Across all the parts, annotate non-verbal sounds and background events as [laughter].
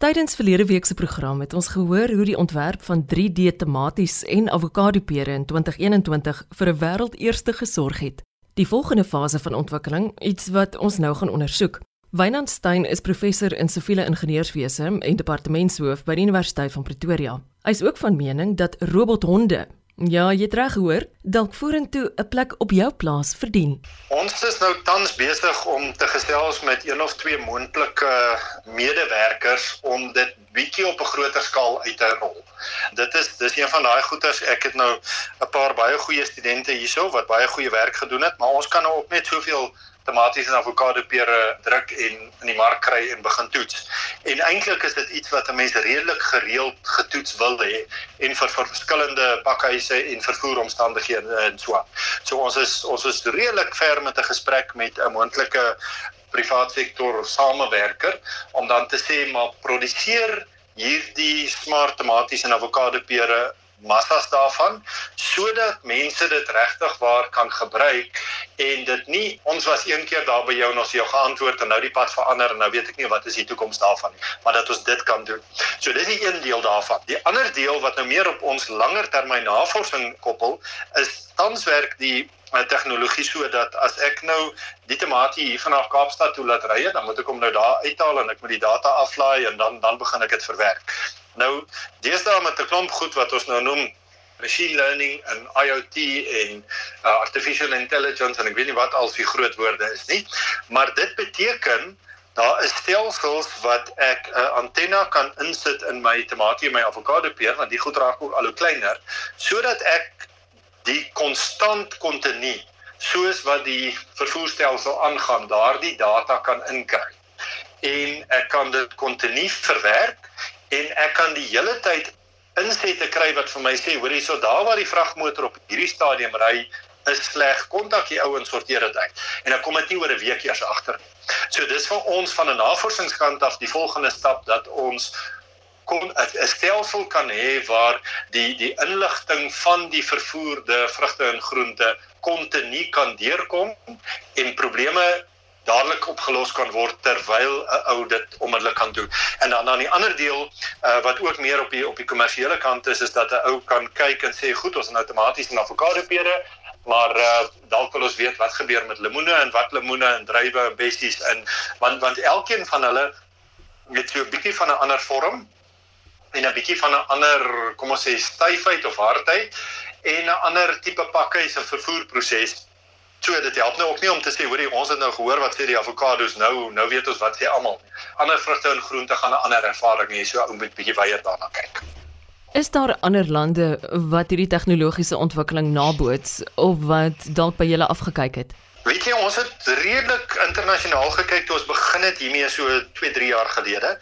Tydens verlede week se program het ons gehoor hoe die ontwerp van 3D tematies en avokadopere in 2021 vir 'n wêreldeerste gesorg het. Die volgende fase van ontwikkeling, iets wat ons nou gaan ondersoek. Wynand Stein is professor in siviele ingenieurswese en departementshoof by die Universiteit van Pretoria. Hy is ook van mening dat robothonde Ja, jy het reg gehoor, dalk vorentoe 'n plek op jou plaas verdien. Ons is nou tans besig om te gesels met een of twee moontlike medewerkers om dit bietjie op 'n groter skaal uit te rol. Dit is dis een van daai goeters ek het nou 'n paar baie goeie studente hierso wat baie goeie werk gedoen het, maar ons kan nou ook net soveel tomaties en avokado pere druk en in die mark kry en begin toets. En eintlik is dit iets wat 'n mens redelik gereeld getoets wil hê en vir, vir verskillende pakhuise en vervoeromstandighede en so aan. So ons is ons is redelik ver met 'n gesprek met 'n moontlike privaat sektor samewerker om dan te sê maar produseer hierdie smart tomaties en avokado pere massas daarvan sodat mense dit regtig waar kan gebruik en dit nie ons was een keer daar by jou en ons het jou geantwoord en nou die pad verander en nou weet ek nie wat is die toekoms daarvan nie maar dat ons dit kan doen. So dis die een deel daarvan. Die ander deel wat nou meer op ons langer termyn navorsing koppel is tans werk die my tegnologie sodat as ek nou die tamatie hier vanaf Kaapstad toe laat ry, dan moet ek hom nou daar uithaal en ek moet die data aflaai en dan dan begin ek dit verwerk. Nou, deesdae met 'n klomp goed wat ons nou noem machine learning en IoT en uh, artificial intelligence en ek weet nie wat al die groot woorde is nie, maar dit beteken daar is stelsels wat ek 'n uh, antenna kan insit in my tamatie en my avokado peer want die goed raak ook al hoe kleiner sodat ek die konstant kontinu soos wat die vervoerstelsel aangaan daardie data kan inkry. En ek kan dit kontinu verwerk en ek kan die hele tyd insette kry wat vir my sê hoor hierso daar waar die vragmotor op hierdie stadium ry is sleg kontak die ou en sorteer dit uit en dan kom dit nie oor 'n week eers agter nie. So dis vir ons van 'n navorsingskant af die volgende stap dat ons kon 'n stelsel kan hê waar die die inligting van die vervoerde vrugte en groente kontinu kan deurkom en probleme dadelik opgelos kan word terwyl 'n ou dit onmiddellik kan doen. En dan aan die ander deel uh, wat ook meer op die op die kommersiële kant is is dat 'n ou kan kyk en sê goed, ons het outomaties 'n avokado pere, maar uh, dalk wil ons weet wat gebeur met lemoene en wat lemoene en druiwe en bessies in want want elkeen van hulle het so 'n bietjie van 'n ander vorm en 'n bietjie van 'n ander kom ons sê styfheid of hardheid en 'n ander tipe pakhuis en vervoerproses So dit help nou ook nie om te sê hoorie ons het nou gehoor wat sê die avokados nou nou weet ons wat sê almal. Ander vrugte en groente gaan 'n ander ervaring hê, so ou moet bietjie weier daarna kyk. Is daar ander lande wat hierdie tegnologiese ontwikkeling naboots of wat dalk by julle afgekyk het? Weet jy ons het redelik internasionaal gekyk toe ons begin het hiermee so 2, 3 jaar gelede.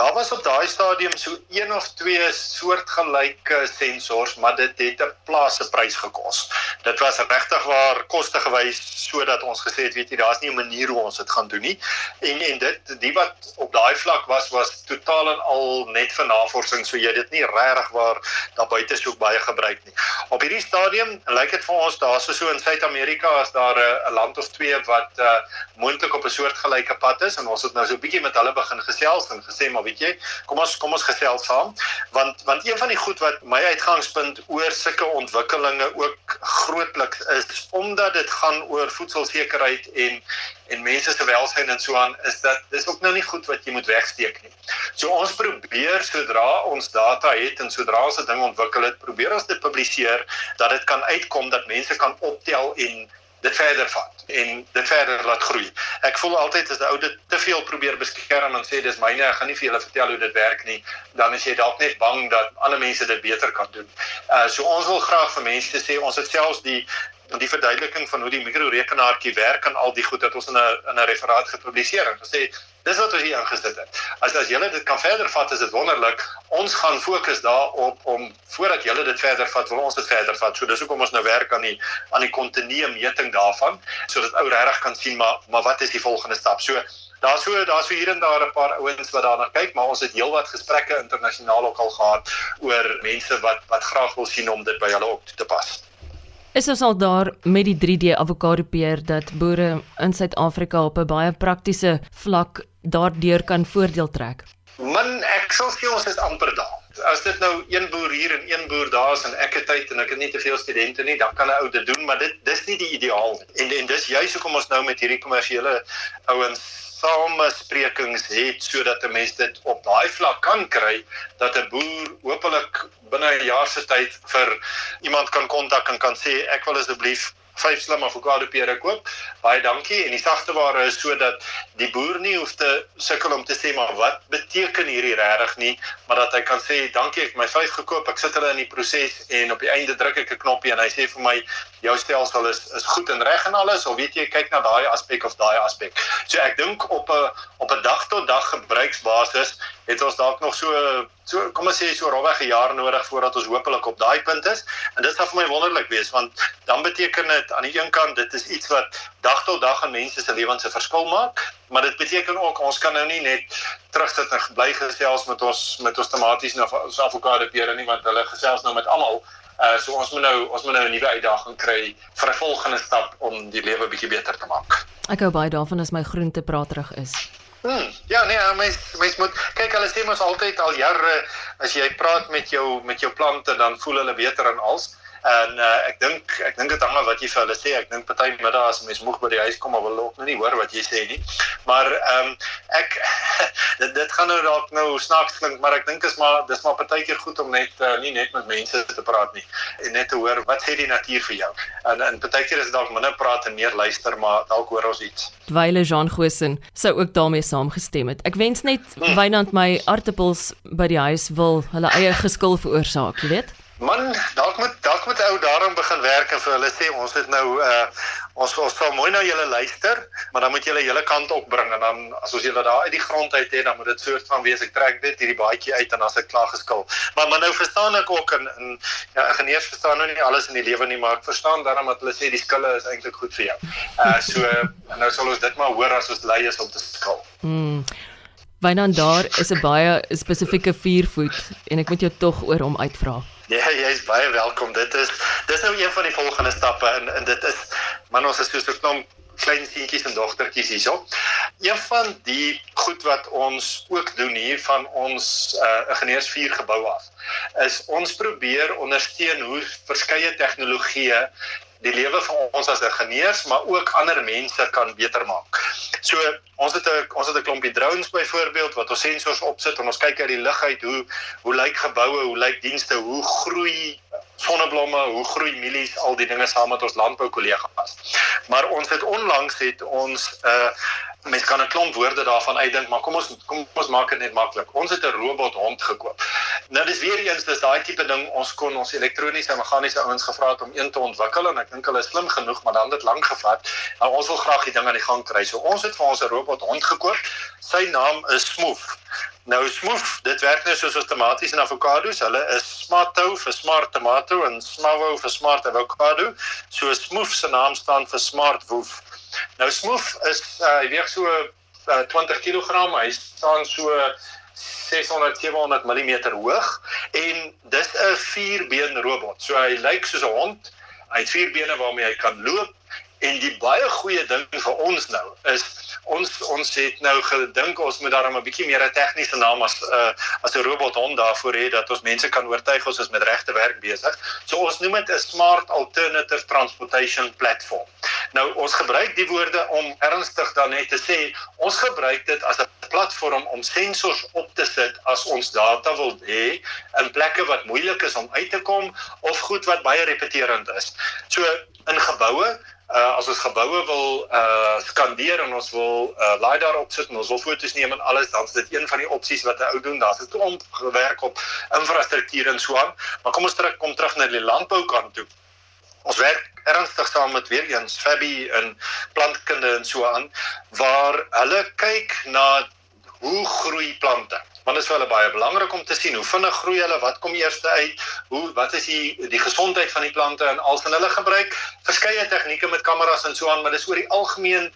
Daar was op daai stadium so een of twee soortgelyke sensors, maar dit het 'n plaasse prys gekos. Dit was regtig waar koste gewys sodat ons gesê het, weet jy, daar's nie 'n manier hoe ons dit gaan doen nie. En en dit die wat op daai vlak was was totaal en al net vir navorsing, so jy dit nie regtig waar daar buite so baie gebruik nie. Op hierdie stadium lyk dit vir ons daar's so in Suid-Amerika as daar 'n land of twee wat uh, moontlik op 'n soortgelyke pad is en ons het nou so 'n bietjie met hulle begin gesels en gesê maar weet jy, kom ons kom ons gesels saam want want een van die goed wat my uitgangspunt oor sulke ontwikkelinge ook grootliks is omdat dit gaan oor voedselsekerheid en en mense se welstand en so aan is dat dis ook nou nie goed wat jy moet wegsteek nie. So ons probeer sodra ons data het en sodra ons 'n ding ontwikkel het, probeer ons dit publiseer dat dit kan uitkom dat mense kan optel en dit verder vat en dit verder laat groei. Ek voel altyd as 'n ou dit te veel probeer beskerm en sê dis myne, ek gaan nie vir julle vertel hoe dit werk nie, dan is jy dalk net bang dat ander mense dit beter kan doen. Uh so ons wil graag vir mense sê ons het selfs die die verduideliking van hoe die mikrorekenaartjie werk en al die goed wat ons in 'n in 'n referaat gepubliseer het. Gesê dis wat ons hier ingesit het. As as julle dit kan verder vat, is dit wonderlik. Ons gaan fokus daarop om voordat julle dit verder vat, wil ons dit verder vat. So dis hoekom ons nou werk aan die aan die kontinue meting daarvan sodat ou regtig kan sien maar maar wat is die volgende stap. So Daar's so daar's so hier en daar 'n paar ouens wat daarna kyk, maar ons het heelwat gesprekke internasionaal ook al gehad oor mense wat wat graag wil sien om dit by hulle op te pas. Is ons al daar met die 3D avokado peer dat boere in Suid-Afrika op 'n baie praktiese vlak daardeur kan voordeel trek? Man, ek sal sê ons is amper daar. As dit nou een boer hier en een boer daar is en ek het tyd en ek het nie te veel studente nie, dan kan 'n ou dit doen, maar dit dis nie die ideaal nie. En en dis juist hoekom ons nou met hierdie kommersiële ouens samesprekings het sodat 'n mens dit op daai vlak kan kry dat 'n boer hopelik binne 'n jaar se tyd vir iemand kan kontak en kan sê ek wil asseblief vyf slim avokado pere koop. Baie dankie en die sagte ware is sodat die boer nie hoef te sukkel om te sê maar wat beteken hierdie regtig nie, maar dat hy kan sê dankie ek my vyf gekoop, ek sit hulle in die proses en op die einde druk ek 'n knoppie en hy sê vir my jou stelsel is is goed en reg en alles of weet jy kyk na daai aspek of daai aspek. So ek dink op 'n op 'n dag tot dag gebruiksbasis het ons dalk nog so so kom ons sê so rowweg 'n jaar nodig voordat ons hopelik op daai punt is. En dit sal vir my wonderlik wees want dan beteken dit aan die een kant dit is iets wat dag tot dag in mense se lewens 'n verskil maak, maar dit beteken ook ons kan nou nie net terugsit en bly gesels met ons met ons tomaties en ons avokado pere nie want hulle gesels nou met almal. Uh so ons moet nou ons moet nou 'n nuwe uitdaging kry vir 'n volgende stap om die lewe bietjie beter te maak. Ek hou baie daarvan as my groente praterig is. Hmm, ja nee, mens mens moet kyk hulle sê mos altyd al jare as jy praat met jou met jou plante dan voel hulle beter en als. En uh, ek dink ek dink dit hang af wat jy vir hulle sê. Ek dink party middag as mens moeg by die huis kom, wil hulle ook nou nie hoor wat jy sê nie. Maar ehm um, ek [laughs] dit dit gaan nou dalk nou snaaks klink, maar ek dink is maar dis maar partykeer goed om net uh, nie net met mense te praat nie en net te hoor wat sê die natuur vir jou. En en partykeer is dalk minder praat en meer luister, maar dalk hoor ons iets. Wyle Jean Gosen sou ook daarmee saamgestem het. Ek wens net hmm. Wynand my aartappels by die huis wil hulle eie geskil veroorsaak, jy weet. Man, dalk moet begin werk en vir hulle sê ons het nou uh ons ons sal mooi na julle luister, maar dan moet julle hele kant opbring en dan as ons julle daar uit die grond uit het, dan moet dit soort van wees ek trek dit hierdie baadjie uit en dan as ek klaar geskil. Maar maar nou verstaan ek ook in in ja, ingenieurs verstaan nou nie alles in die lewe nie, maar ek verstaan daarom dat hulle sê die skille is eintlik goed vir jou. Uh so nou sal ons dit maar hoor as ons lei is om te skil. Mm. Wynand daar is 'n baie spesifieke vuurvoet en ek moet jou tog oor hom uitvra. Ja, jy's baie welkom. Dit is dis nou een van die volgende stappe en en dit is man ons is so 'n klomp klein seentjies en dogtertjies hierso. Een van die goed wat ons ook doen hier van ons uh ingenieursvuur gebou af is ons probeer ondersteun hoe verskeie tegnologieë die lewe van ons as ingenieurs maar ook ander mense kan beter maak. So ons het 'n ons het 'n klompie drones byvoorbeeld wat ons sensors opsit en ons kyk uit die lug uit hoe hoe lyk geboue, hoe lyk dienste, hoe groei sonneblomme, hoe groei mielies, al die dinge saam met ons landbou kollegas. Maar ons het onlangs het ons 'n uh, mens kan 'n klomp woorde daarvan uitdink, maar kom ons kom ons maak dit net maklik. Ons het 'n robot hond gekoop. Nou dis weer eens dis daai tipe ding ons kon ons elektroniese en meganiese ouens gevra het om een te ontwikkel en ek dink hulle is slim genoeg, maar dan het dit lank gevat. Nou ons wil graag die ding aan die gang kry. So ons het vir ons 'n robot hond gekoop. Sy naam is Smooth. Nou Smooth, dit werk net soos outomaties en avokado's. Hulle is Smarto vir smart tomato en Smavo vir smart avokado. So Smooth se naam staan vir smart woof. Nou Smooth is uh, hy weeg so uh, 20 kg, hy staan so 600 700 mm hoog en dis 'n vierbeen robot. So hy lyk soos 'n hond. Hy het vier bene waarmee hy kan loop en die baie goeie ding vir ons nou is ons ons het nou gedink ons moet daarom 'n bietjie meer 'n tegniese naam as 'n uh, as 'n robot hond daarvoor hê dat ons mense kan oortuig ons is met regte werk besig. So ons noem dit 'n smart alternative transportation platform. Nou ons gebruik die woorde om ernstig dan net te sê ons gebruik dit as 'n platform om sensors op te sit as ons data wil hê in plekke wat moeilik is om uit te kom of goed wat baie repeterend is. So in geboue uh, as ons geboue wil uh skandeer en ons wil uh lidar opsit en ons wil foto's neem en alles dan is dit een van die opsies wat 'n ou doen. Daar's 'n klomp gewerk op infrastruktuur en so aan. Maar kom ons terug kom terug na die landboukant toe. Ons werk ernstig saam met weer eens Fabi en plantkunde en so aan waar hulle kyk na hoe groei plante want dit is vir hulle baie belangrik om te sien hoe vinnig groei hulle, wat kom eers uit, hoe wat is die die gesondheid van die plante en als en hulle gebruik verskeie tegnieke met kameras en so aan, maar dis oor die algemeen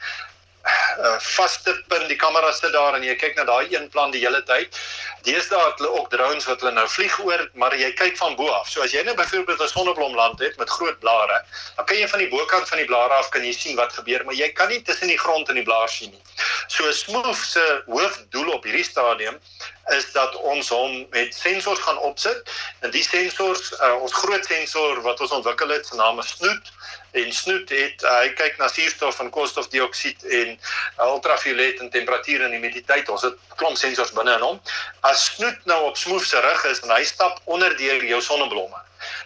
uh, vaste punt die kamera sit daar en jy kyk na daai een plan die hele tyd. Deesdae het hulle ook drones wat hulle nou vlieg oor, maar jy kyk van bo af. So as jy nou byvoorbeeld 'n sonneblomland het met groot blare, dan kan jy van die bokant van die blare af kan jy sien wat gebeur, maar jy kan nie tussen die grond en die blaar sien nie. So Smoof se hoofdoel op hierdie stadium is dat ons hom met sensors gaan opsit. En die sensors uh, ons groot sensor wat ons ontwikkel het se naam is Snoot en Snoot het uh, hy kyk na suurstof en koolstofdioksied en ultraviolet en temperatuur en humiditeit. Ons het klomp sensors binne in hom. As Snoot nou op Smoof se rug is en hy stap onder deur jou sonneblomme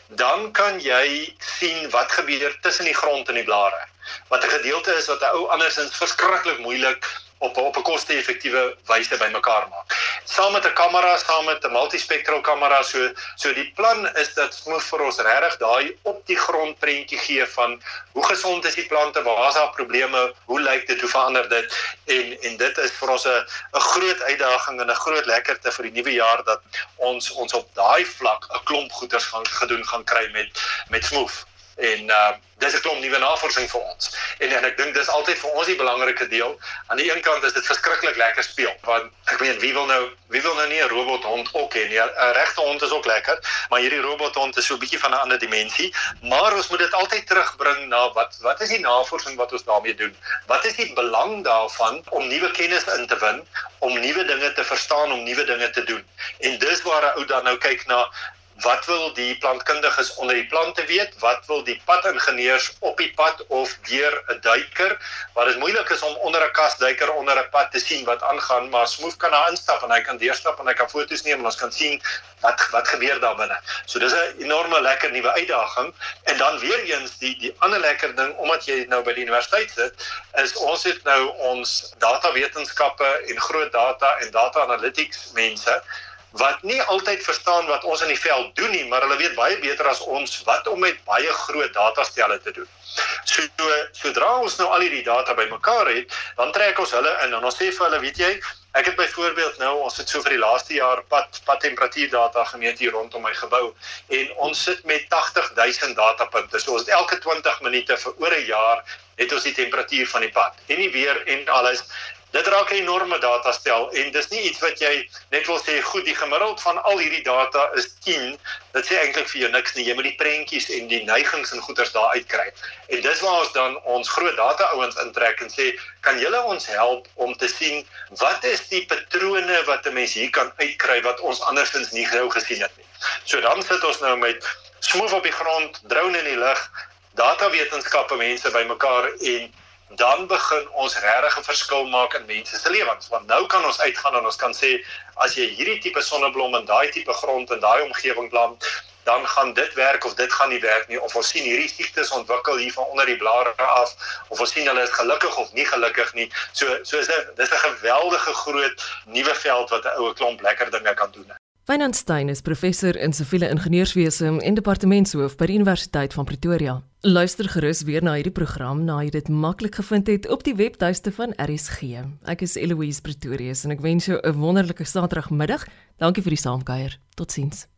dan kan jy sien wat gebeur tussen die grond en die blare. Wat 'n gedeelte is wat 'n ou andersins verskriklik moeilik op op 'n koste-effektiewe wyse bymekaar maak. Saam met 'n kamera, saam met 'n multispectral kamera, so so die plan is dat Smoof vir ons regtig daai op die grond prentjie gee van hoe gesond is die plante, waar is daar probleme, hoe lyk dit, hoe verander dit? En en dit is vir ons 'n 'n groot uitdaging en 'n groot lekkerte vir die nuwe jaar dat ons ons op daai vlak 'n klomp goeders gaan gedoen gaan kry met met Smoof en uh dis 'n klomp nuwe navorsing vir ons. En en ek dink dis altyd vir ons die belangrike deel. Aan die een kant is dit verskriklik lekker speel want ek meen wie wil nou wie wil nou nie 'n robothond ook hê nie. 'n Regte hond is ook lekker, maar hierdie robothond is so 'n bietjie van 'n ander dimensie. Maar ons moet dit altyd terugbring na wat wat is die navorsing wat ons daarmee doen? Wat is die belang daarvan om nuwe kennis in te win, om nuwe dinge te verstaan, om nuwe dinge te doen? En dis waar 'n ou dan nou kyk na wat wil die plantkundiges onder die plante weet? Wat wil die padingenieurs op die pad of deur 'n duiker? Wat dit moeilik is om onder 'n kasduiker onder 'n pad te sien wat aangaan, maar Smoof kan daar instap en hy kan deurstap en hy kan foto's neem en ons kan sien wat wat gebeur daar binne. So dis 'n enorme lekker nuwe uitdaging. En dan weer eens die die ander lekker ding omdat jy nou by die universiteit sit, is ons het nou ons datawetenskappe en groot data en data analytics mense wat nie altyd verstaan wat ons in die veld doen nie, maar hulle weet baie beter as ons wat om met baie groot datastelle te doen. So sodra ons nou al hierdie data bymekaar het, dan trek ons hulle in en ons sê vir hulle, weet jy, ek het byvoorbeeld nou ons het so vir die laaste jaar pad pad temperatuurdata gemeet hier rondom my gebou en ons sit met 80000 datapunte. So ons het elke 20 minute vir oor 'n jaar het ons die temperatuur van die pad en die weer en alles Dit raak 'n enorme datastel en dis nie iets wat jy net wil sê goed die gemiddeld van al hierdie data is 10. Dit sê eintlik vir jou niks nie. Jy moet die prentjies en die neigings en goeters daar uitkry. En dis waar ons dan ons groot data ouens intrek en sê, "Kan julle ons help om te sien wat is die patrone wat 'n mens hier kan uitkry wat ons andersins nie gou gesien het nie." So dan sit ons nou met smoof op die grond, drone in die lug, datawetenskappe mense bymekaar en dan begin ons regtig 'n verskil maak in mense se lewens. Want nou kan ons uitgaan en ons kan sê as jy hierdie tipe sonneblom in daai tipe grond en daai omgewing plant dan gaan dit werk of dit gaan nie werk nie. Of ons sien hierdie siektes ontwikkel hier van onder die blare af of ons sien hulle is gelukkig of nie gelukkig nie. So so is dit dis 'n geweldige groot nuwe veld wat 'n oue klomp lekker dinge kan doen Wynandstein is professor in siviele ingenieurswese en departementshoof by die Universiteit van Pretoria. Luister gerus weer na hierdie program na jy dit maklik gevind het op die webtuiste van RSG. Ek is Eloise Pretorius en ek wens jou 'n wonderlike Saterdagmiddag. Dankie vir die saamkuier. Totsiens.